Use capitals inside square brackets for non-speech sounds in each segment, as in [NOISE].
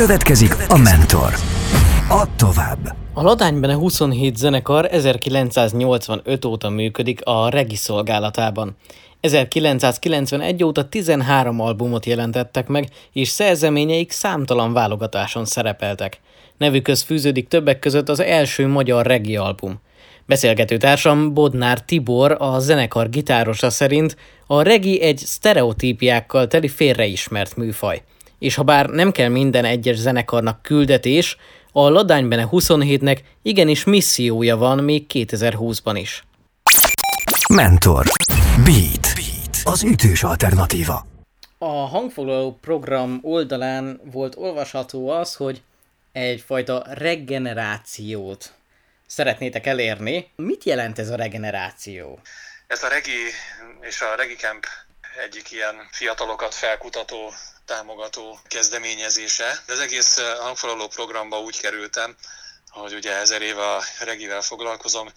Következik a Mentor. A tovább. A Ladánybene 27 zenekar 1985 óta működik a Regi szolgálatában. 1991 óta 13 albumot jelentettek meg, és szerzeményeik számtalan válogatáson szerepeltek. Nevükhöz fűződik többek között az első magyar regi album. Beszélgető társam Bodnár Tibor, a zenekar gitárosa szerint a regi egy sztereotípiákkal teli félreismert műfaj. És ha bár nem kell minden egyes zenekarnak küldetés, a Ladánybene 27-nek igenis missziója van még 2020-ban is. Mentor. Beat. Beat. Az ütős alternatíva. A hangfoglaló program oldalán volt olvasható az, hogy egyfajta regenerációt szeretnétek elérni. Mit jelent ez a regeneráció? Ez a Regi és a Regi Camp egyik ilyen fiatalokat felkutató, támogató kezdeményezése. De az egész hangfoglaló programba úgy kerültem, hogy ugye ezer éve a regivel foglalkozom,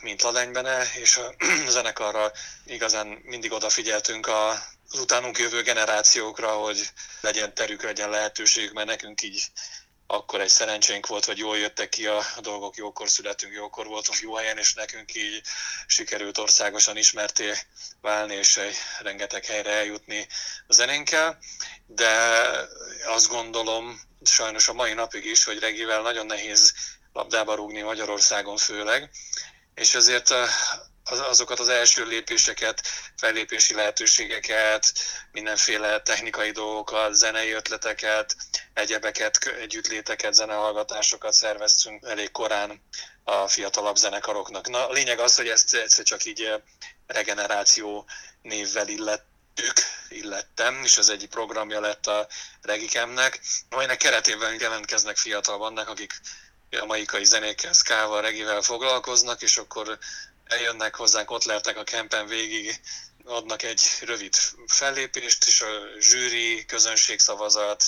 mint Ladenybene, és a [CLEARS THROAT] zenekarra igazán mindig odafigyeltünk a, az utánunk jövő generációkra, hogy legyen terük, legyen lehetőségük, mert nekünk így akkor egy szerencsénk volt, hogy jól jöttek ki a dolgok, jókor születünk, jókor voltunk jó helyen, és nekünk így sikerült országosan ismerté válni, és egy rengeteg helyre eljutni a zenénkkel. De azt gondolom, sajnos a mai napig is, hogy regivel nagyon nehéz labdába rúgni Magyarországon főleg, és ezért azokat az első lépéseket, fellépési lehetőségeket, mindenféle technikai dolgokat, zenei ötleteket, egyebeket, együttléteket, zenehallgatásokat szerveztünk elég korán a fiatalabb zenekaroknak. Na, a lényeg az, hogy ezt egyszer csak így regeneráció névvel illettük, illettem, és ez egy programja lett a Regikemnek, amelynek keretében jelentkeznek fiatal vannak, akik jamaikai zenékkel, szkával, regivel foglalkoznak, és akkor eljönnek hozzánk, ott lehetnek a kempen végig, adnak egy rövid fellépést, és a zsűri, közönségszavazat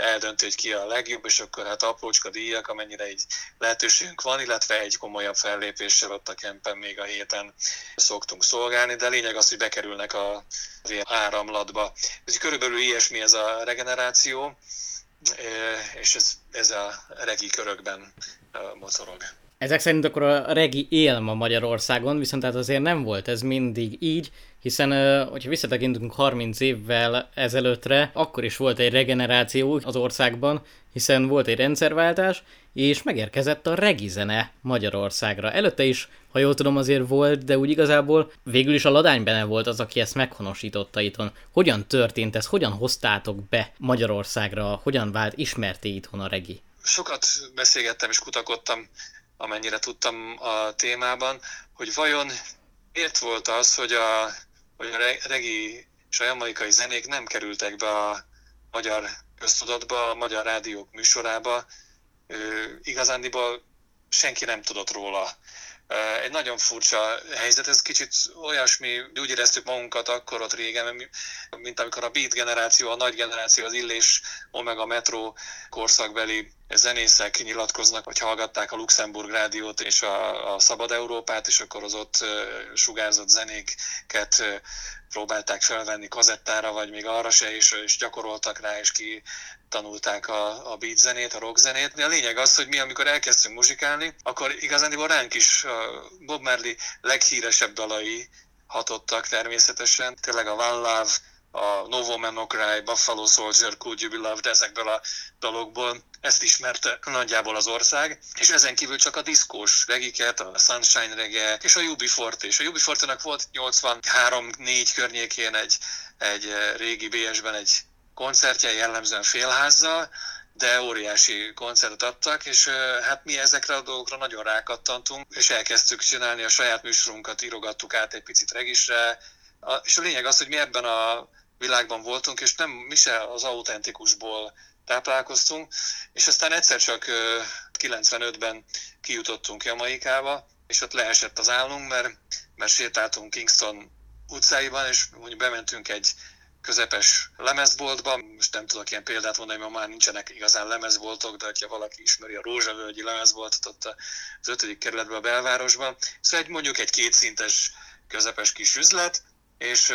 eldönti, hogy ki a legjobb, és akkor hát aprócska díjak, amennyire egy lehetőségünk van, illetve egy komolyabb fellépéssel ott a kempen még a héten szoktunk szolgálni, de lényeg az, hogy bekerülnek a áramlatba. Ez körülbelül ilyesmi ez a regeneráció, és ez, ez a regi körökben mozorog. Ezek szerint akkor a regi él ma Magyarországon, viszont tehát azért nem volt ez mindig így, hiszen hogyha visszatekintünk 30 évvel ezelőttre, akkor is volt egy regeneráció az országban, hiszen volt egy rendszerváltás, és megérkezett a regi zene Magyarországra. Előtte is, ha jól tudom, azért volt, de úgy igazából végül is a Ladány benne volt az, aki ezt meghonosította itthon. Hogyan történt ez? Hogyan hoztátok be Magyarországra? Hogyan vált ismerté itthon a regi? Sokat beszélgettem és kutakodtam amennyire tudtam a témában, hogy vajon miért volt az, hogy a, hogy a regi és a jamaikai zenék nem kerültek be a magyar köztudatba, a magyar rádiók műsorába. Igazándiból senki nem tudott róla. Egy nagyon furcsa helyzet, ez kicsit olyasmi, úgy éreztük magunkat akkor ott régen, mint amikor a Beat generáció, a nagy generáció, az Illés, Omega Metro korszakbeli zenészek nyilatkoznak, hogy hallgatták a Luxemburg rádiót és a, a Szabad Európát, és akkor az ott sugárzott zenéket próbálták felvenni kazettára, vagy még arra se, és, és gyakoroltak rá, és ki tanulták a, a beat zenét, a rock zenét. De a lényeg az, hogy mi, amikor elkezdtünk muzsikálni, akkor igazán ránk is Bob Marley leghíresebb dalai hatottak természetesen. Tényleg a One Love, a No Woman No Cry, Buffalo Soldier, Could You Be Loved, ezekből a dalokból ezt ismerte nagyjából az ország, és ezen kívül csak a diszkós regiket, a Sunshine reggae és a UB40, és a UB40-nak volt 83-4 környékén egy, egy régi BS-ben egy koncertje, jellemzően félházzal, de óriási koncertet adtak, és hát mi ezekre a dolgokra nagyon rákattantunk, és elkezdtük csinálni a saját műsorunkat, írogattuk át egy picit regisre, és a lényeg az, hogy mi ebben a világban voltunk, és nem mi se az autentikusból táplálkoztunk, és aztán egyszer csak 95-ben kijutottunk Jamaikába, és ott leesett az állunk, mert, mert sétáltunk Kingston utcáiban, és mondjuk bementünk egy közepes lemezboltba, most nem tudok ilyen példát mondani, mert már nincsenek igazán lemezboltok, de ha valaki ismeri a Rózsavölgyi lemezboltot ott az ötödik kerületben a belvárosban, szóval egy, mondjuk egy kétszintes közepes kis üzlet, és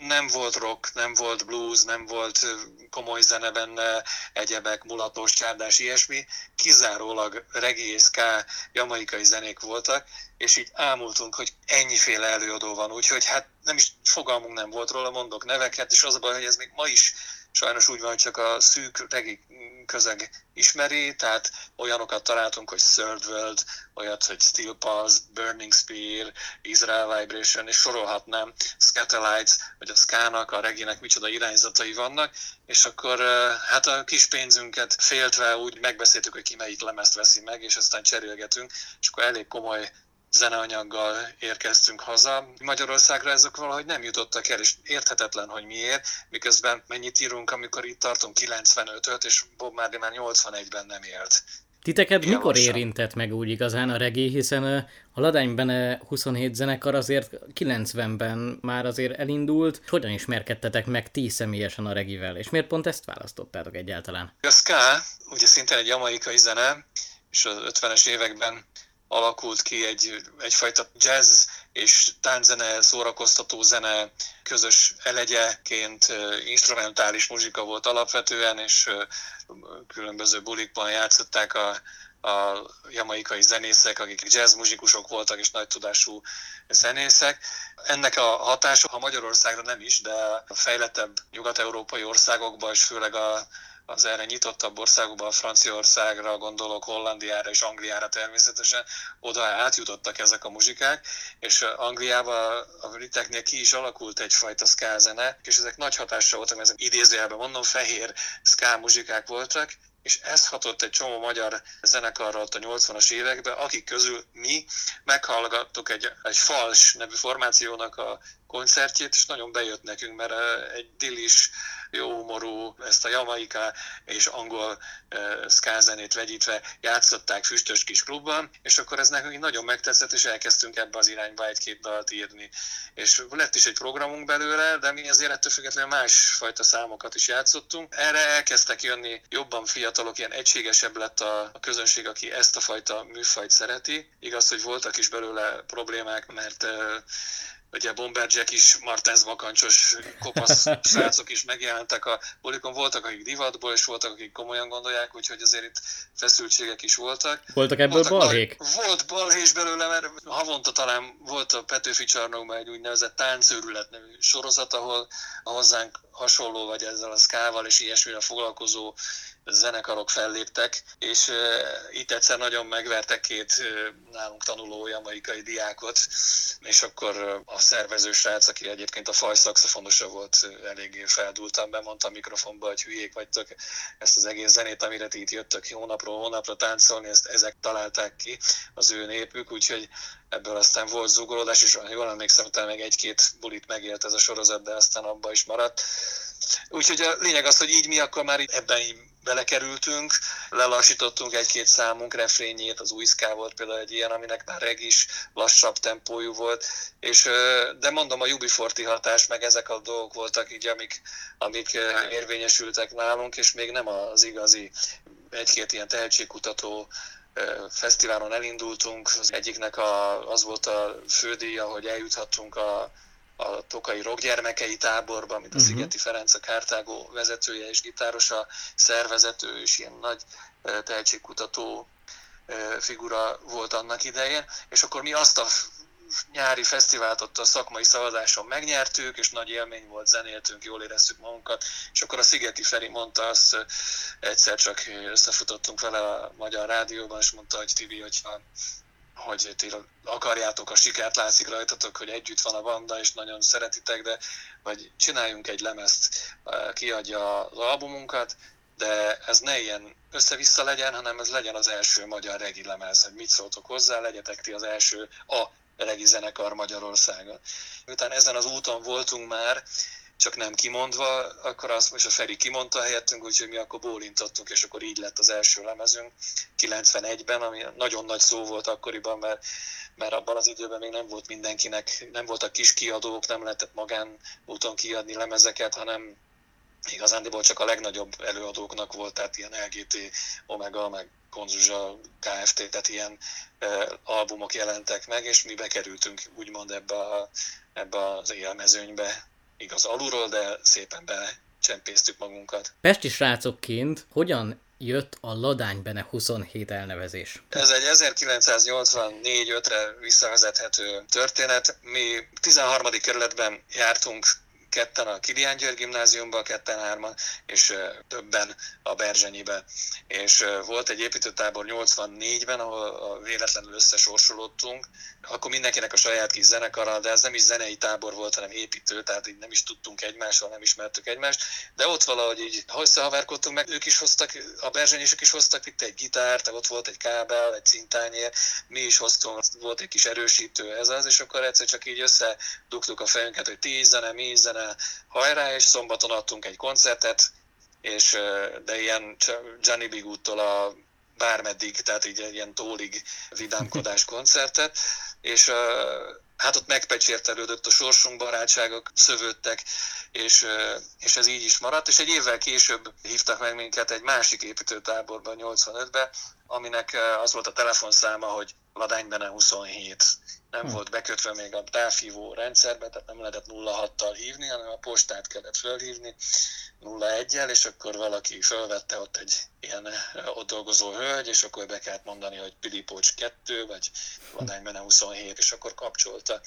nem volt rock, nem volt blues, nem volt komoly zene benne, egyebek, mulatos, csárdás, ilyesmi, kizárólag reggae, jamaikai zenék voltak, és így ámultunk, hogy ennyiféle előadó van, úgyhogy hát nem is fogalmunk nem volt róla, mondok neveket, és az a baj, hogy ez még ma is sajnos úgy van, hogy csak a szűk regi közeg ismeri, tehát olyanokat találtunk, hogy Third World, olyat, hogy Steel Pulse, Burning Spear, Israel Vibration, és sorolhatnám, Scatterlights, vagy a Skának, a reginek micsoda irányzatai vannak, és akkor hát a kis pénzünket féltve úgy megbeszéltük, hogy ki melyik lemezt veszi meg, és aztán cserélgetünk, és akkor elég komoly zeneanyaggal érkeztünk haza. Magyarországra ezek valahogy nem jutottak el, és érthetetlen, hogy miért, miközben mennyit írunk, amikor itt tartunk 95-öt, és Bob Marley már 81-ben nem élt. Titeket Ilyen mikor lassan. érintett meg úgy igazán a regé, hiszen a Ladány Bene 27 zenekar azért 90-ben már azért elindult. Hogyan ismerkedtetek meg ti személyesen a regivel, és miért pont ezt választottátok egyáltalán? A ska, ugye szinte egy jamaikai zene, és az 50-es években alakult ki egy, egyfajta jazz és tánzene, szórakoztató zene közös elegyeként instrumentális muzsika volt alapvetően, és különböző bulikban játszották a, a jamaikai zenészek, akik jazz muzsikusok voltak és nagy tudású zenészek. Ennek a hatása, ha Magyarországra nem is, de a fejlettebb nyugat-európai országokban, és főleg a az erre nyitottabb országokban, Franciaországra gondolok, Hollandiára és Angliára természetesen, oda átjutottak ezek a muzsikák, és Angliában a briteknél ki is alakult egyfajta ska zene, és ezek nagy hatással voltak, ezek idézőjelben mondom, fehér ska muzsikák voltak, és ez hatott egy csomó magyar zenekarra ott a 80-as években, akik közül mi meghallgattuk egy, egy Fals nevű formációnak a koncertjét, és nagyon bejött nekünk, mert egy dilis, jó humorú, ezt a jamaika és angol uh, szkázenét vegyítve játszották füstös kis klubban, és akkor ez nekünk nagyon megtetszett, és elkezdtünk ebbe az irányba egy-két dalt írni. És lett is egy programunk belőle, de mi azért ettől függetlenül másfajta számokat is játszottunk. Erre elkezdtek jönni jobban fiatalok, ilyen egységesebb lett a, a közönség, aki ezt a fajta műfajt szereti. Igaz, hogy voltak is belőle problémák, mert uh, ugye Bomber Jack is, Martens Makancsos kopasz [LAUGHS] srácok is megjelentek a bulikon, voltak akik divatból, és voltak akik komolyan gondolják, úgyhogy azért itt feszültségek is voltak. Voltak ebből voltak balhék? Nagy, volt balhés belőle, mert havonta talán volt a Petőfi csarnokban egy úgynevezett táncőrület nevű sorozat, ahol a hozzánk hasonló, vagy ezzel a szkával és ilyesmire foglalkozó zenekarok felléptek, és itt egyszer nagyon megvertek két nálunk tanuló jamaikai diákot, és akkor a szervező srác, aki egyébként a faj szakszofonosa volt, eléggé feldultan bemondta a mikrofonba, hogy hülyék vagytok, ezt az egész zenét, amire ti itt jöttök hónapról hónapra táncolni, ezt ezek találták ki, az ő népük, úgyhogy ebből aztán volt zugolódás, és jól emlékszem, utána meg egy-két bulit megélt ez a sorozat, de aztán abba is maradt. Úgyhogy a lényeg az, hogy így mi akkor már ebben belekerültünk, lelassítottunk egy-két számunk refrényét, az új volt például egy ilyen, aminek már reg is lassabb tempójú volt, és, de mondom, a Ubiforti hatás, meg ezek a dolgok voltak így, amik, amik érvényesültek nálunk, és még nem az igazi egy-két ilyen tehetségkutató fesztiválon elindultunk, az egyiknek a, az volt a fődíja, hogy eljuthattunk a a Tokai Rockgyermekei táborba, amit a uh-huh. Szigeti Ferenc, a Kártágó vezetője és gitárosa, szervezető és ilyen nagy tehetségkutató figura volt annak idején, és akkor mi azt a nyári fesztivált ott a szakmai szavazáson megnyertük, és nagy élmény volt, zenéltünk, jól éreztük magunkat, és akkor a Szigeti Feri mondta azt, egyszer csak összefutottunk vele a Magyar Rádióban, és mondta, hogy Tibi, hogyha hogy ti akarjátok a sikert, látszik rajtatok, hogy együtt van a banda, és nagyon szeretitek, de vagy csináljunk egy lemezt, kiadja az albumunkat, de ez ne ilyen össze-vissza legyen, hanem ez legyen az első magyar regi lemez, hogy mit szóltok hozzá, legyetek ti az első a regi zenekar Magyarországon. Miután ezen az úton voltunk már, csak nem kimondva, akkor azt most a Feri kimondta helyettünk, úgyhogy mi akkor bólintottunk, és akkor így lett az első lemezünk 91-ben, ami nagyon nagy szó volt akkoriban, mert, mert abban az időben még nem volt mindenkinek, nem voltak kis kiadók, nem lehetett magán úton kiadni lemezeket, hanem igazándiból csak a legnagyobb előadóknak volt, tehát ilyen LGT, Omega, meg Konzuzsa, KFT, tehát ilyen e, albumok jelentek meg, és mi bekerültünk úgymond ebbe, a, ebbe az élmezőnybe, igaz alulról, de szépen becsempésztük magunkat. Pesti srácokként hogyan jött a Ladánybene 27 elnevezés? Ez egy 1984-5-re visszavezethető történet. Mi 13. kerületben jártunk ketten a Kilián György gimnáziumban, ketten hárman, és többen a Berzsenyibe. És volt egy építőtábor 84-ben, ahol véletlenül összesorsolódtunk, akkor mindenkinek a saját kis zenekara, de ez nem is zenei tábor volt, hanem építő, tehát így nem is tudtunk egymással, nem ismertük egymást, de ott valahogy így összehaverkodtunk meg, ők is hoztak, a Berzsenyisek is hoztak itt egy gitárt, ott volt egy kábel, egy cintányér, mi is hoztunk, volt egy kis erősítő ez az, és akkor egyszer csak így összedugtuk a fejünket, hogy tíz zene, mi zene, hajrá, és szombaton adtunk egy koncertet, és, de ilyen Johnny Bigúttól a bármeddig, tehát így egy ilyen tólig vidámkodás [LAUGHS] koncertet, és hát ott megpecsértelődött a sorsunk, barátságok szövődtek, és, és ez így is maradt, és egy évvel később hívtak meg minket egy másik építőtáborban, 85-ben, aminek az volt a telefonszáma, hogy Ladánybene 27. Nem hm. volt bekötve még a távhívó rendszerbe, tehát nem lehetett 06-tal hívni, hanem a postát kellett fölhívni 01-el, és akkor valaki fölvette ott egy ilyen ott dolgozó hölgy, és akkor be kellett mondani, hogy Pilipócs 2, vagy Ladánybene 27, és akkor kapcsolta.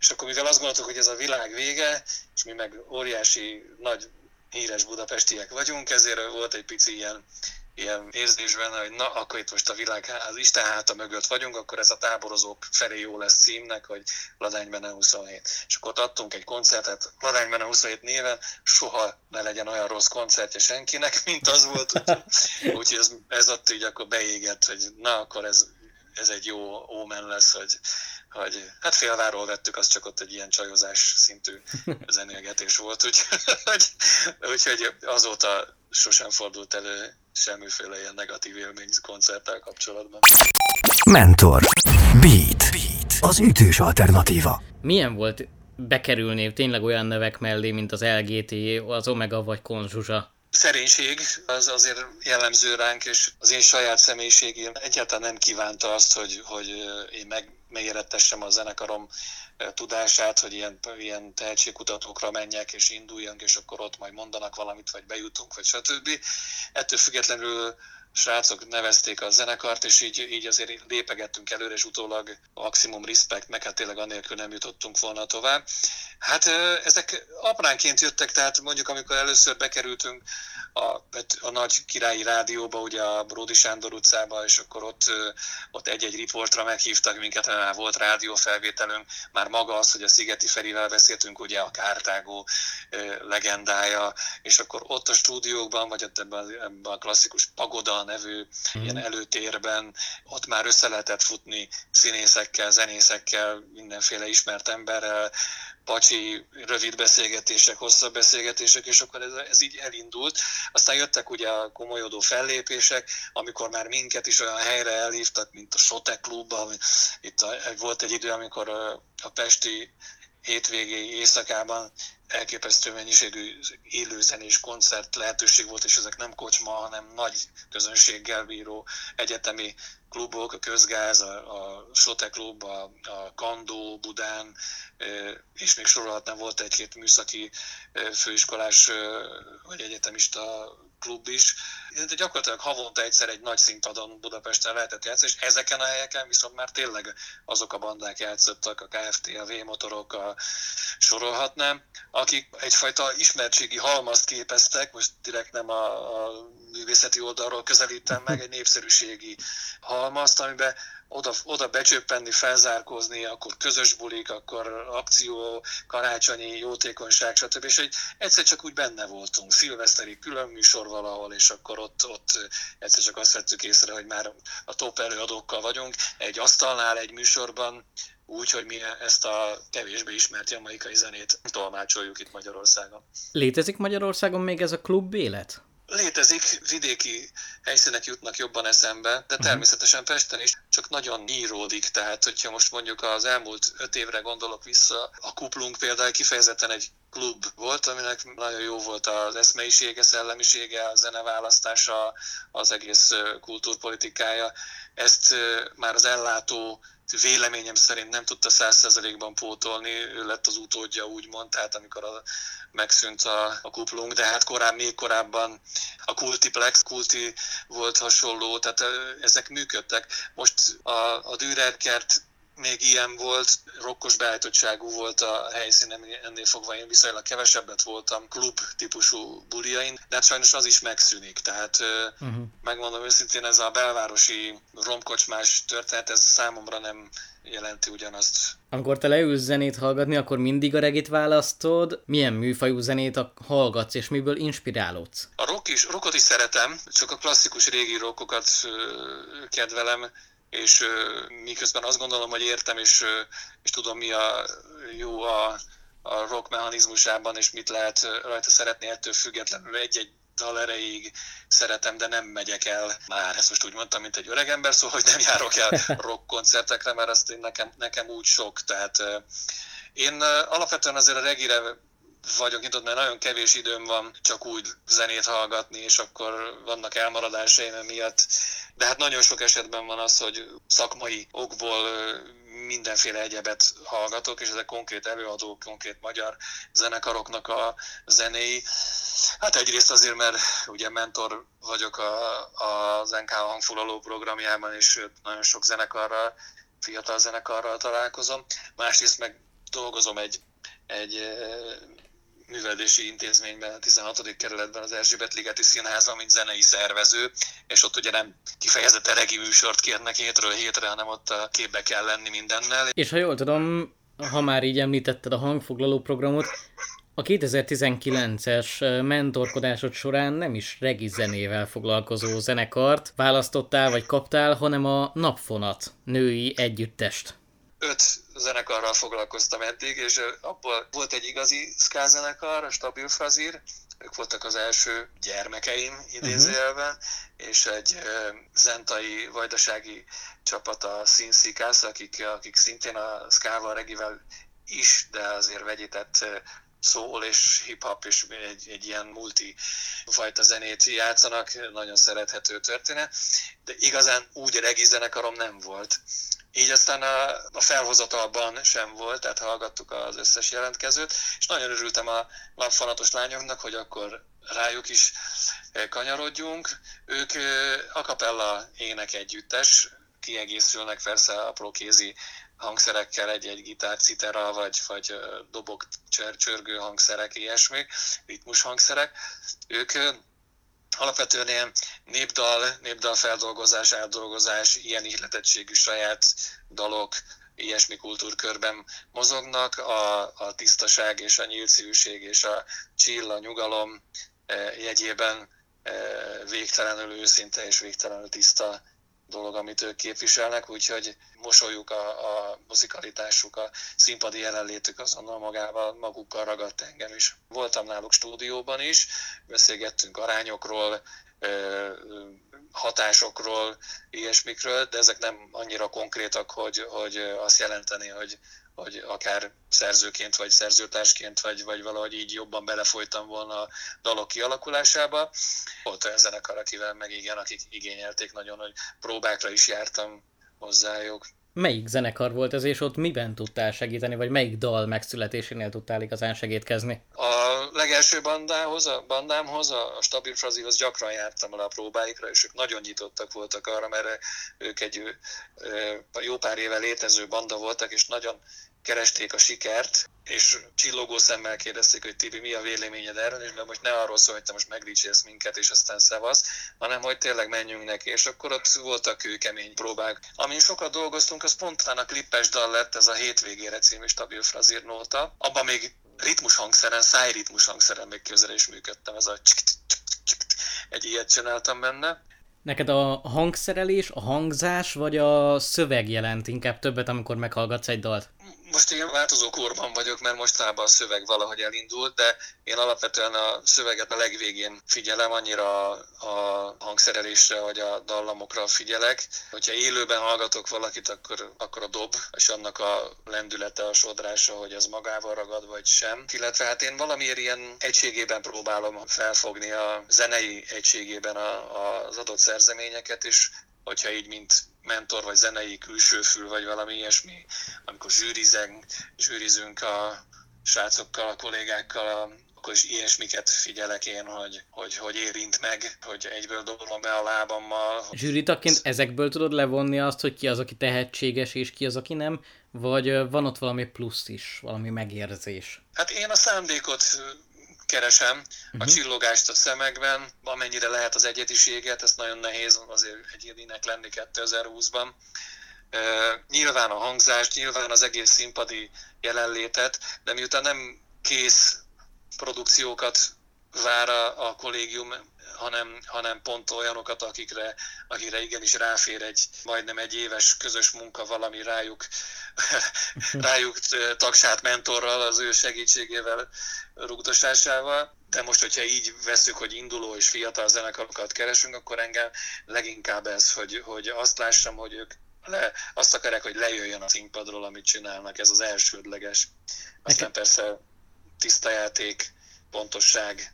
És akkor mivel azt gondoltuk, hogy ez a világ vége, és mi meg óriási nagy híres budapestiek vagyunk, ezért volt egy pici ilyen ilyen érzésben, hogy na, akkor itt most a világ, az Isten háta mögött vagyunk, akkor ez a táborozók felé jó lesz címnek, hogy Ladánybene 27. És akkor ott adtunk egy koncertet Ladánybene 27 néven, soha ne legyen olyan rossz koncertje senkinek, [LAUGHS] mint az volt, úgyhogy úgy, ez, ez ott így akkor beégett, hogy na, akkor ez, ez egy jó ómen lesz, hogy, hogy hát félváról vettük, az csak ott egy ilyen csajozás szintű [LAUGHS] zenélgetés volt, úgyhogy, úgyhogy azóta sosem fordult elő semmiféle ilyen negatív élmény koncerttel kapcsolatban. Mentor. Beat. Beat. Az ütős alternatíva. Milyen volt bekerülni tényleg olyan nevek mellé, mint az LGT, az Omega vagy Konzsuzsa? szerénység az azért jellemző ránk, és az én saját személyiségem egyáltalán nem kívánta azt, hogy, hogy én meg, megérettessem a zenekarom tudását, hogy ilyen, ilyen tehetségkutatókra menjek, és induljunk, és akkor ott majd mondanak valamit, vagy bejutunk, vagy stb. Ettől függetlenül srácok nevezték a zenekart, és így, így azért lépegettünk előre, és utólag maximum respect, meg hát tényleg anélkül nem jutottunk volna tovább. Hát ezek apránként jöttek, tehát mondjuk amikor először bekerültünk a, a nagy királyi rádióba, ugye a Bródi Sándor utcába, és akkor ott, ott egy-egy riportra meghívtak minket, mert már volt rádiófelvételünk, már maga az, hogy a Szigeti Ferivel beszéltünk, ugye a Kártágó legendája, és akkor ott a stúdiókban, vagy ott ebben, ebben a klasszikus Pagoda nevű mm. ilyen előtérben, ott már össze lehetett futni színészekkel, zenészekkel, mindenféle ismert emberrel, pacsi rövid beszélgetések, hosszabb beszélgetések, és akkor ez, ez így elindult. Aztán jöttek ugye a komolyodó fellépések, amikor már minket is olyan helyre elhívtak, mint a Sote Klub, itt a, volt egy idő, amikor a, a Pesti hétvégéi éjszakában elképesztő mennyiségű élőzenés koncert lehetőség volt, és ezek nem kocsma, hanem nagy közönséggel bíró egyetemi klubok, a Közgáz, a, a Sote Klub, a, a Kandó Budán, és még sorolhatnám, volt egy-két műszaki főiskolás vagy egyetemista klub is. De gyakorlatilag havonta egyszer egy nagy színpadon Budapesten lehetett játszani, és ezeken a helyeken viszont már tényleg azok a bandák játszottak, a KFT, a V-motorok, a, sorolhatnám, akik egyfajta ismertségi halmazt képeztek, most direkt nem a, a művészeti oldalról közelítem meg, egy népszerűségi halmazt, amiben oda, oda becsöppenni, felzárkózni, akkor közös bulik, akkor akció, karácsonyi, jótékonyság, stb. És hogy egyszer csak úgy benne voltunk, szilveszteri külön műsor valahol, és akkor ott, ott egyszer csak azt vettük észre, hogy már a top előadókkal vagyunk, egy asztalnál, egy műsorban, úgy, hogy mi ezt a kevésbé ismert jamaikai zenét tolmácsoljuk itt Magyarországon. Létezik Magyarországon még ez a klub élet? Létezik, vidéki helyszínek jutnak jobban eszembe, de mhm. természetesen Pesten is csak nagyon nyíródik, tehát hogyha most mondjuk az elmúlt öt évre gondolok vissza, a kuplunk például kifejezetten egy klub volt, aminek nagyon jó volt az eszmeisége, szellemisége, a zeneválasztása, az egész kultúrpolitikája. Ezt már az ellátó véleményem szerint nem tudta százszerzelékban pótolni, ő lett az utódja úgymond, tehát amikor a, megszűnt a, a kuplunk, de hát korábban, még korábban a Kultiplex, Kulti volt hasonló, tehát ezek működtek. Most a, a Dürerkert még ilyen volt, rokkos beállítottságú volt a helyszín, ennél fogva én viszonylag kevesebbet voltam klub típusú buliain, de hát sajnos az is megszűnik. Tehát uh-huh. megmondom őszintén, ez a belvárosi romkocsmás történet, ez számomra nem jelenti ugyanazt. Amikor te leülsz zenét hallgatni, akkor mindig a regit választod? Milyen műfajú zenét hallgatsz, és miből inspirálódsz? A rock is, rockot is szeretem, csak a klasszikus régi rockokat kedvelem és miközben azt gondolom, hogy értem, és, és tudom, mi a jó a, a rock mechanizmusában, és mit lehet rajta szeretni, ettől függetlenül egy-egy dal erejéig szeretem, de nem megyek el. Már, ezt most úgy mondtam, mint egy öreg ember, szóval hogy nem járok el [LAUGHS] rock koncertekre, mert azt én nekem, nekem úgy sok, tehát én alapvetően azért a regire vagyok nyitott, mert nagyon kevés időm van csak úgy zenét hallgatni, és akkor vannak elmaradásaim miatt. De hát nagyon sok esetben van az, hogy szakmai okból mindenféle egyebet hallgatok, és ezek konkrét előadók, konkrét magyar zenekaroknak a zenéi. Hát egyrészt azért, mert ugye mentor vagyok a, az NK hangfoglaló programjában, és nagyon sok zenekarral, fiatal zenekarral találkozom. Másrészt meg dolgozom egy, egy művelési intézményben, a 16. kerületben, az Erzsébet Ligeti Színházban, mint zenei szervező, és ott ugye nem kifejezetten regi műsort kérnek hétről hétre, hanem ott a képbe kell lenni mindennel. És ha jól tudom, ha már így említetted a hangfoglaló programot, a 2019-es mentorkodásod során nem is regi zenével foglalkozó zenekart választottál vagy kaptál, hanem a Napfonat női együttest öt zenekarral foglalkoztam eddig, és abból volt egy igazi ska zenekar, a Stabil Fazir, ők voltak az első gyermekeim idézőjelben, uh-huh. és egy zentai, vajdasági csapat, a Szinszikász, akik, akik szintén a skával, regivel is, de azért vegyített szól és hip-hop és egy, egy ilyen multi fajta zenét játszanak, nagyon szerethető történet, de igazán úgy regi zenekarom nem volt. Így aztán a, a felhozatalban sem volt, tehát hallgattuk az összes jelentkezőt, és nagyon örültem a lapfanatos lányoknak, hogy akkor rájuk is eh, kanyarodjunk. Ők eh, a capella ének együttes, kiegészülnek persze a prokézi hangszerekkel, egy-egy gitár, citera, vagy, vagy dobok, csörgő hangszerek, ilyesmi, ritmus hangszerek. Ők alapvetően ilyen népdal, népdal feldolgozás, átdolgozás, ilyen ihletettségű saját dalok, ilyesmi kultúrkörben mozognak, a, a tisztaság és a nyíltszívűség és a chill, a nyugalom jegyében végtelenül őszinte és végtelenül tiszta dolog, amit ők képviselnek, úgyhogy mosolyuk, a, a muzikalitásuk, a színpadi jelenlétük azonnal magával, magukkal ragadt engem is. Voltam náluk stúdióban is, beszélgettünk arányokról, hatásokról, ilyesmikről, de ezek nem annyira konkrétak, hogy, hogy azt jelenteni, hogy, hogy akár szerzőként, vagy szerzőtársként, vagy, vagy valahogy így jobban belefolytam volna a dalok kialakulásába. Volt olyan zenekar, akivel meg igen, akik igényelték nagyon, hogy próbákra is jártam hozzájuk. Melyik zenekar volt ez, és ott miben tudtál segíteni, vagy melyik dal megszületésénél tudtál igazán segítkezni? A legelső bandához, a bandámhoz, a Stabil Frazihoz gyakran jártam el a próbáikra, és ők nagyon nyitottak voltak arra, mert ők egy jó pár éve létező banda voltak, és nagyon keresték a sikert, és csillogó szemmel kérdezték, hogy Tibi, mi a véleményed erről, és most ne arról szól, hogy te most megdicsélsz minket, és aztán szevasz, hanem hogy tényleg menjünk neki, és akkor ott voltak kőkemény próbák. Amin sokat dolgoztunk, az spontán a klippes dal lett, ez a hétvégére című stabil frazír nóta. Abban még ritmus hangszeren, szájritmus hangszeren még közel is működtem, ez a egy ilyet csináltam benne. Neked a hangszerelés, a hangzás, vagy a szöveg jelent inkább többet, amikor meghallgatsz egy dalt? Most én változó korban vagyok, mert mostában a szöveg valahogy elindult, de én alapvetően a szöveget a legvégén figyelem, annyira a hangszerelésre vagy a dallamokra figyelek. Hogyha élőben hallgatok valakit, akkor, akkor a dob, és annak a lendülete, a sodrása, hogy az magával ragad vagy sem. Illetve hát én valamiért ilyen egységében próbálom felfogni a zenei egységében a, az adott szerzeményeket, és hogyha így, mint mentor, vagy zenei külsőfül, vagy valami ilyesmi, amikor zsűrizünk, zsűrizünk a srácokkal, a kollégákkal, akkor is ilyesmiket figyelek én, hogy, hogy, hogy érint meg, hogy egyből dobom be a lábammal. Zsűritaként ezekből tudod levonni azt, hogy ki az, aki tehetséges, és ki az, aki nem? Vagy van ott valami plusz is, valami megérzés? Hát én a szándékot keresem, uh-huh. a mhm. csillogást a szemekben, amennyire lehet az egyediséget, ez nagyon nehéz azért egyedinek lenni 2020-ban. Uh, nyilván a hangzást, nyilván az egész színpadi jelenlétet, de miután nem kész produkciókat vár a, a kollégium, hanem, hanem pont olyanokat, akikre, akikre igenis ráfér egy majdnem egy éves közös munka valami rájuk, [LAUGHS] rájuk tagsát mentorral, az ő segítségével, rugdosásával. De most, hogyha így veszük, hogy induló és fiatal zenekarokat keresünk, akkor engem leginkább ez, hogy, hogy azt lássam, hogy ők le, azt akarják, hogy lejöjjön a színpadról, amit csinálnak, ez az elsődleges. Aztán persze tiszta játék, pontosság,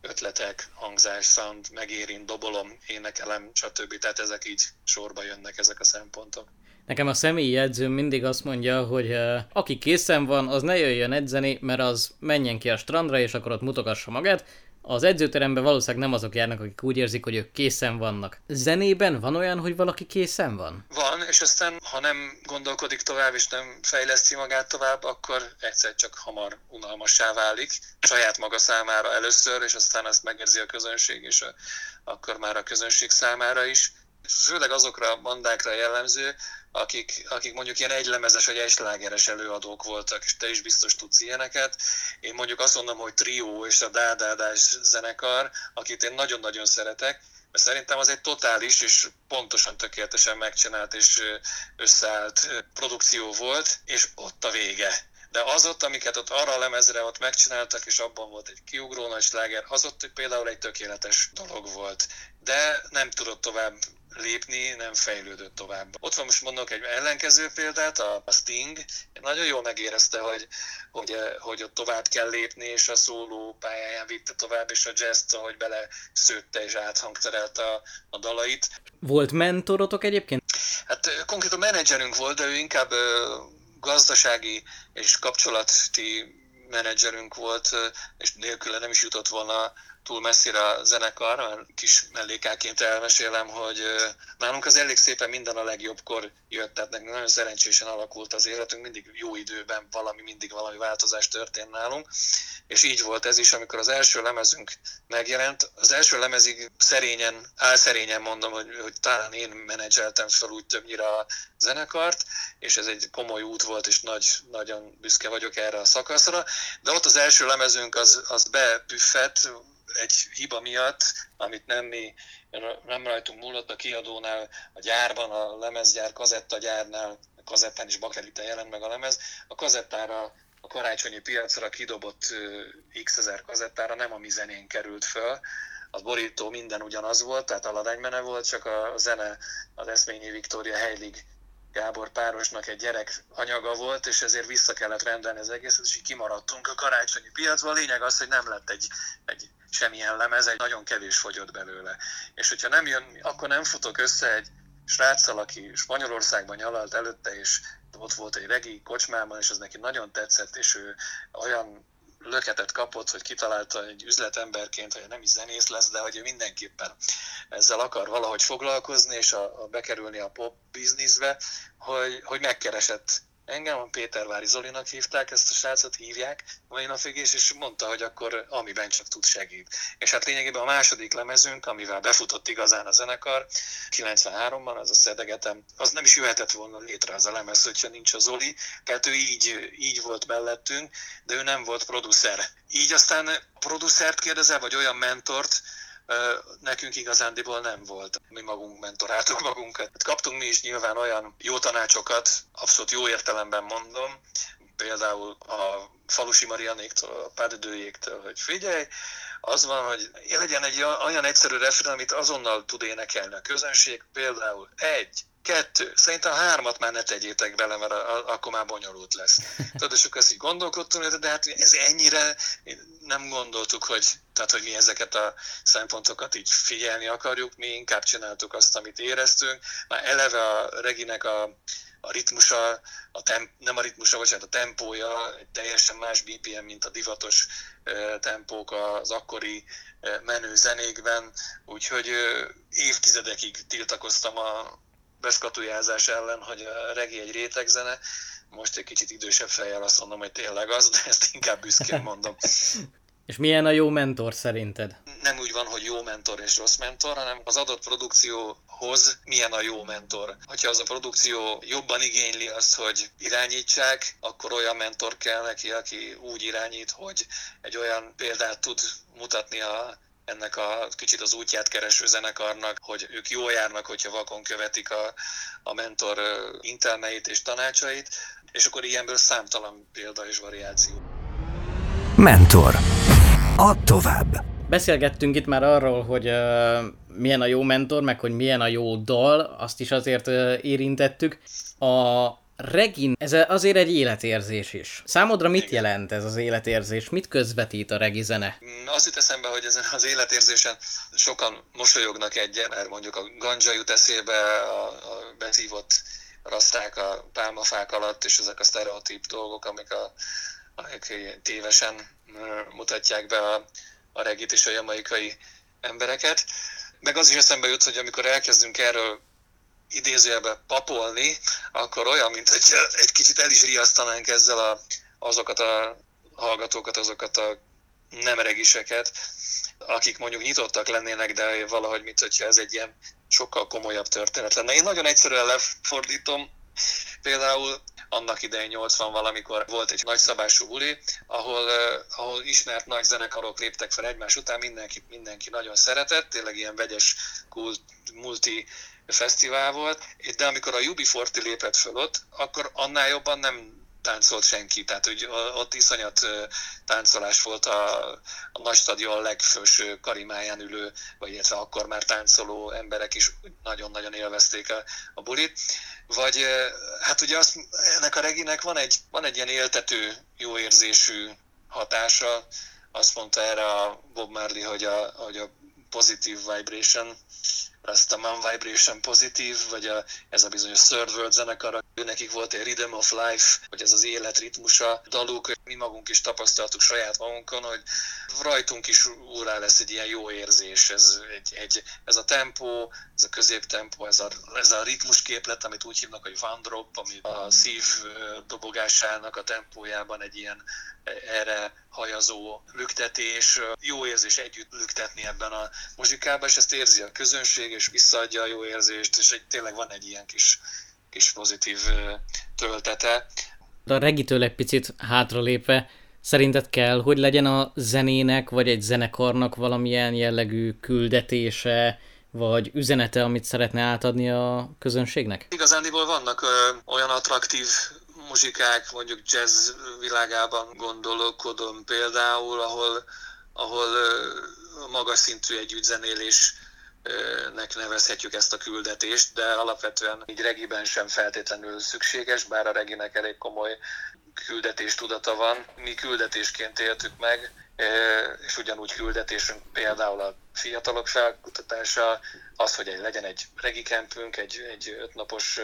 ötletek, hangzás, sound, megérint, dobolom, énekelem, stb. Tehát ezek így sorba jönnek ezek a szempontok. Nekem a személyi jegyzőm mindig azt mondja, hogy uh, aki készen van, az ne jöjjön edzeni, mert az menjen ki a strandra, és akkor ott mutogassa magát, az edzőteremben valószínűleg nem azok járnak, akik úgy érzik, hogy ők készen vannak. Zenében van olyan, hogy valaki készen van? Van, és aztán, ha nem gondolkodik tovább, és nem fejleszti magát tovább, akkor egyszer csak hamar unalmassá válik. Saját maga számára először, és aztán azt megérzi a közönség, és a, akkor már a közönség számára is főleg azokra a bandákra jellemző, akik, akik mondjuk ilyen egylemezes vagy egyslágeres előadók voltak, és te is biztos tudsz ilyeneket. Én mondjuk azt mondom, hogy trió és a Dádádás zenekar, akit én nagyon-nagyon szeretek, mert szerintem az egy totális és pontosan tökéletesen megcsinált és összeállt produkció volt, és ott a vége. De az ott, amiket ott arra a lemezre ott megcsináltak, és abban volt egy kiugró nagy sláger, az ott például egy tökéletes dolog volt. De nem tudott tovább lépni, nem fejlődött tovább. Ott van most mondok egy ellenkező példát, a Sting nagyon jól megérezte, hogy, hogy, hogy ott tovább kell lépni, és a szóló pályáján vitte tovább, és a jazz hogy bele szőtte és áthangterelte a, a dalait. Volt mentorotok egyébként? Hát konkrétan menedzserünk volt, de ő inkább gazdasági és kapcsolati menedzserünk volt, és nélküle nem is jutott volna túl messzire a zenekar, mert kis mellékáként elmesélem, hogy nálunk az elég szépen minden a legjobbkor jött, tehát nekünk nagyon szerencsésen alakult az életünk, mindig jó időben valami, mindig valami változás történt nálunk, és így volt ez is, amikor az első lemezünk megjelent. Az első lemezig szerényen, álszerényen mondom, hogy, hogy talán én menedzseltem fel úgy többnyire a zenekart, és ez egy komoly út volt, és nagy, nagyon büszke vagyok erre a szakaszra, de ott az első lemezünk az, az bepüffett, egy hiba miatt, amit nem mi, nem rajtunk múlott a kiadónál, a gyárban, a lemezgyár, kazettagyárnál, a kazettán is bakelite jelent meg a lemez, a kazettára a karácsonyi piacra kidobott x ezer kazettára nem a mi zenén került föl, a borító minden ugyanaz volt, tehát aladánymene volt, csak a zene az Eszményi Viktória Heilig Gábor párosnak egy gyerek anyaga volt, és ezért vissza kellett rendelni az egészet, és így kimaradtunk a karácsonyi piacban. A lényeg az, hogy nem lett egy, egy semmilyen lemez, egy nagyon kevés fogyott belőle. És hogyha nem jön, akkor nem futok össze egy sráccal, aki Spanyolországban nyalalt előtte, és ott volt egy regi kocsmában, és az neki nagyon tetszett, és ő olyan löketet kapott, hogy kitalálta egy üzletemberként, hogy nem is zenész lesz, de hogy ő mindenképpen ezzel akar valahogy foglalkozni, és a, a bekerülni a pop bizniszbe, hogy, hogy megkeresett Engem a Pétervári Zolinak hívták, ezt a srácot hívják mai napig, és mondta, hogy akkor amiben csak tud segít. És hát lényegében a második lemezünk, amivel befutott igazán a zenekar, 93-ban, az a Szedegetem, az nem is jöhetett volna létre az a lemez, hogyha nincs a Zoli, tehát ő így, így volt mellettünk, de ő nem volt producer. Így aztán producert kérdezel, vagy olyan mentort, nekünk igazándiból nem volt. Mi magunk mentoráltuk magunkat. Kaptunk mi is nyilván olyan jó tanácsokat, abszolút jó értelemben mondom, például a Falusi Marianéktól, a pádödőjéktől, hogy figyelj, az van, hogy legyen egy olyan egyszerű refrén, amit azonnal tud énekelni a közönség, például egy, kettő, szerintem hármat már ne tegyétek bele, mert akkor már bonyolult lesz. [LAUGHS] Tudod, és akkor ezt így gondolkodtunk, de hát ez ennyire nem gondoltuk, hogy, tehát, hogy mi ezeket a szempontokat így figyelni akarjuk, mi inkább csináltuk azt, amit éreztünk. Már eleve a Reginek a, a ritmusa, a temp, nem a ritmusa, bocsánat, a tempója egy teljesen más BPM, mint a divatos tempók az akkori menő zenékben, úgyhogy évtizedekig tiltakoztam a beszkatujázás ellen, hogy a regi egy rétegzene, most egy kicsit idősebb fejjel azt mondom, hogy tényleg az, de ezt inkább büszkén [LAUGHS] mondom. És milyen a jó mentor szerinted? Nem úgy van, hogy jó mentor és rossz mentor, hanem az adott produkcióhoz milyen a jó mentor. Ha az a produkció jobban igényli azt, hogy irányítsák, akkor olyan mentor kell neki, aki úgy irányít, hogy egy olyan példát tud mutatni a ennek a kicsit az útját kereső zenekarnak, hogy ők jól járnak, hogyha vakon követik a, a mentor intelmeit és tanácsait, és akkor ilyenből számtalan példa és variáció. Mentor. Add tovább. Beszélgettünk itt már arról, hogy uh, milyen a jó mentor, meg hogy milyen a jó dal, azt is azért uh, érintettük. A Regin, ez azért egy életérzés is. Számodra mit Igen. jelent ez az életérzés? Mit közvetít a regi zene? Mm, azt jut eszembe, hogy ezen az életérzésen sokan mosolyognak egyen, mert mondjuk a ganja jut eszébe, a, a beszívott raszták a pálmafák alatt, és ezek a sztereotíp dolgok, amik, a, amik tévesen mutatják be a, a regit és a jamaikai embereket. Meg az is eszembe jut, hogy amikor elkezdünk erről idézőjelben papolni, akkor olyan, mint hogy egy kicsit el is riasztanánk ezzel a, azokat a hallgatókat, azokat a nem regiseket, akik mondjuk nyitottak lennének, de valahogy, mint hogyha ez egy ilyen sokkal komolyabb történet lenne. Én nagyon egyszerűen lefordítom, például annak idején 80 valamikor volt egy nagyszabású buli, ahol, ahol ismert nagy zenekarok léptek fel egymás után, mindenki, mindenki nagyon szeretett, tényleg ilyen vegyes, kult, multi fesztivál volt, de amikor a UB40 lépett föl ott, akkor annál jobban nem táncolt senki, tehát hogy ott iszonyat táncolás volt a, a nagy stadion legfőső karimáján ülő, vagy illetve akkor már táncoló emberek is nagyon-nagyon élvezték a, a bulit. Vagy hát ugye azt, ennek a reginek van egy, van egy ilyen éltető, jó érzésű hatása, azt mondta erre a Bob Marley, hogy a, hogy a positive vibration, Man Vibration pozitív, vagy a, ez a bizonyos Third World zenekar, nekik volt egy Rhythm of Life, vagy ez az élet ritmusa, daluk, mi magunk is tapasztaltuk saját magunkon, hogy rajtunk is úrá lesz egy ilyen jó érzés, ez, egy, egy, ez a tempó, ez a középtempó, ez a, ez a ritmusképlet, amit úgy hívnak, hogy van drop, ami a szív dobogásának a tempójában egy ilyen erre hajazó lüktetés, jó érzés együtt lüktetni ebben a muzsikában, és ezt érzi a közönség, és visszaadja a jó érzést, és egy, tényleg van egy ilyen kis, kis pozitív töltete. A regitől egy picit hátralépve, szerinted kell, hogy legyen a zenének, vagy egy zenekarnak valamilyen jellegű küldetése, vagy üzenete, amit szeretne átadni a közönségnek? Igazándiból vannak ö, olyan attraktív muzsikák, mondjuk jazz világában gondolkodom például, ahol, ahol magas szintű együttzenélésnek nevezhetjük ezt a küldetést, de alapvetően így regiben sem feltétlenül szükséges, bár a reginek elég komoly küldetés tudata van. Mi küldetésként éltük meg, és ugyanúgy küldetésünk például a fiatalok felkutatása, az, hogy legyen egy regikempünk, egy, egy ötnapos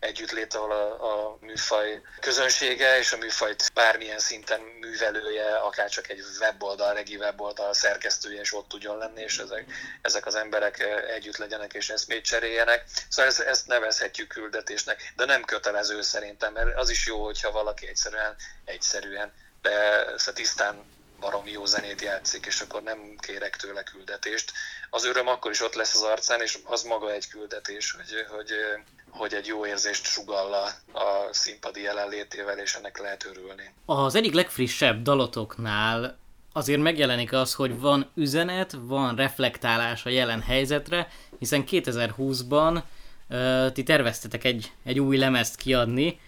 együttlét, ahol a, a műfaj közönsége és a műfajt bármilyen szinten művelője, akár csak egy weboldal, regi weboldal szerkesztője is ott tudjon lenni, és ezek, ezek az emberek együtt legyenek és eszmét cseréljenek. Szóval ezt, ezt nevezhetjük küldetésnek, de nem kötelező szerintem, mert az is jó, hogyha valaki egyszerűen, egyszerűen, de tisztán baromi jó zenét játszik, és akkor nem kérek tőle küldetést. Az öröm akkor is ott lesz az arcán, és az maga egy küldetés, hogy, hogy, hogy egy jó érzést sugalla a színpadi jelenlétével, és ennek lehet örülni. Az egyik legfrissebb dalotoknál azért megjelenik az, hogy van üzenet, van reflektálás a jelen helyzetre, hiszen 2020-ban uh, ti terveztetek egy, egy új lemezt kiadni,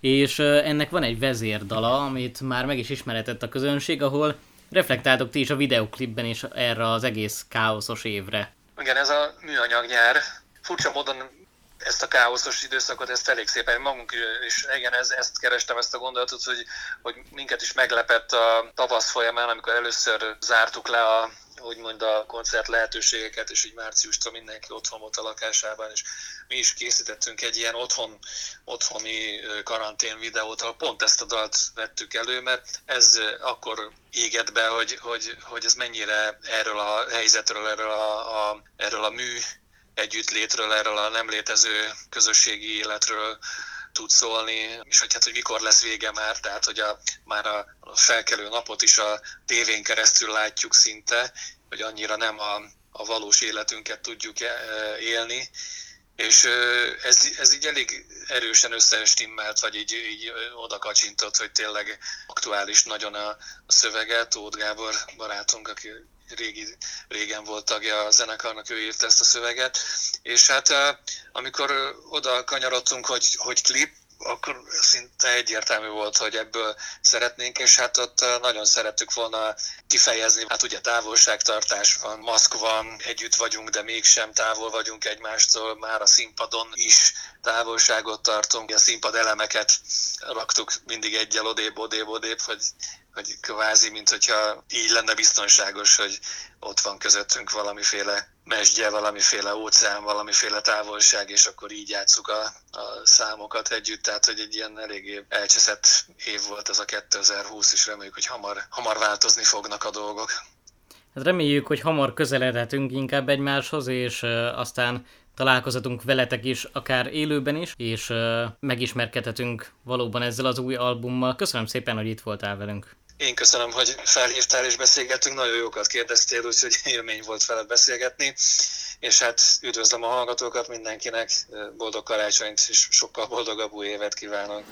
és ennek van egy vezérdala, amit már meg is ismeretett a közönség, ahol reflektáltok ti is a videoklipben is erre az egész káoszos évre. Igen, ez a műanyag nyár. Furcsa módon ezt a káoszos időszakot, ezt elég szépen magunk is, igen, ez, ezt kerestem, ezt a gondolatot, hogy, hogy minket is meglepett a tavasz folyamán, amikor először zártuk le a úgymond a koncert lehetőségeket, és így márciustól mindenki otthon volt a lakásában, és mi is készítettünk egy ilyen otthon, otthoni karantén videót, ahol pont ezt a dalt vettük elő, mert ez akkor égett be, hogy, hogy, hogy ez mennyire erről a helyzetről, erről a, a, erről a mű együttlétről, erről a nem létező közösségi életről tud szólni, és hogy hát, hogy mikor lesz vége már, tehát hogy a, már a, felkelő napot is a tévén keresztül látjuk szinte, hogy annyira nem a, a valós életünket tudjuk e, élni, és ez, ez így elég erősen összestimmelt, vagy így, így oda kacsintott, hogy tényleg aktuális nagyon a, a szövege. Tóth Gábor barátunk, aki régi, régen volt tagja a zenekarnak, ő írta ezt a szöveget, és hát amikor oda kanyarodtunk, hogy, hogy klip, akkor szinte egyértelmű volt, hogy ebből szeretnénk, és hát ott nagyon szerettük volna kifejezni. Hát ugye távolságtartás van, maszk van, együtt vagyunk, de mégsem távol vagyunk egymástól, már a színpadon is távolságot tartunk. A színpad elemeket raktuk mindig egyel odébb, odébb, odébb, hogy hogy kvázi, mint hogyha így lenne biztonságos, hogy ott van közöttünk valamiféle mesdje, valamiféle óceán, valamiféle távolság, és akkor így játsszuk a, a számokat együtt, tehát hogy egy ilyen eléggé elcseszett év volt ez a 2020, és reméljük, hogy hamar, hamar változni fognak a dolgok. Hát reméljük, hogy hamar közeledhetünk inkább egymáshoz, és uh, aztán találkozhatunk veletek is, akár élőben is, és uh, megismerkedhetünk valóban ezzel az új albummal. Köszönöm szépen, hogy itt voltál velünk. Én köszönöm, hogy felhívtál és beszélgettünk, nagyon jókat kérdeztél, úgyhogy élmény volt veled beszélgetni, és hát üdvözlöm a hallgatókat mindenkinek, boldog karácsonyt és sokkal boldogabb új évet kívánok.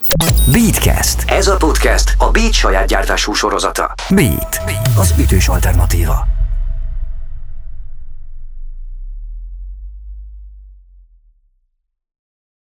Beatcast. Ez a podcast a Beat saját gyártású sorozata. Beat, az ütős alternatíva.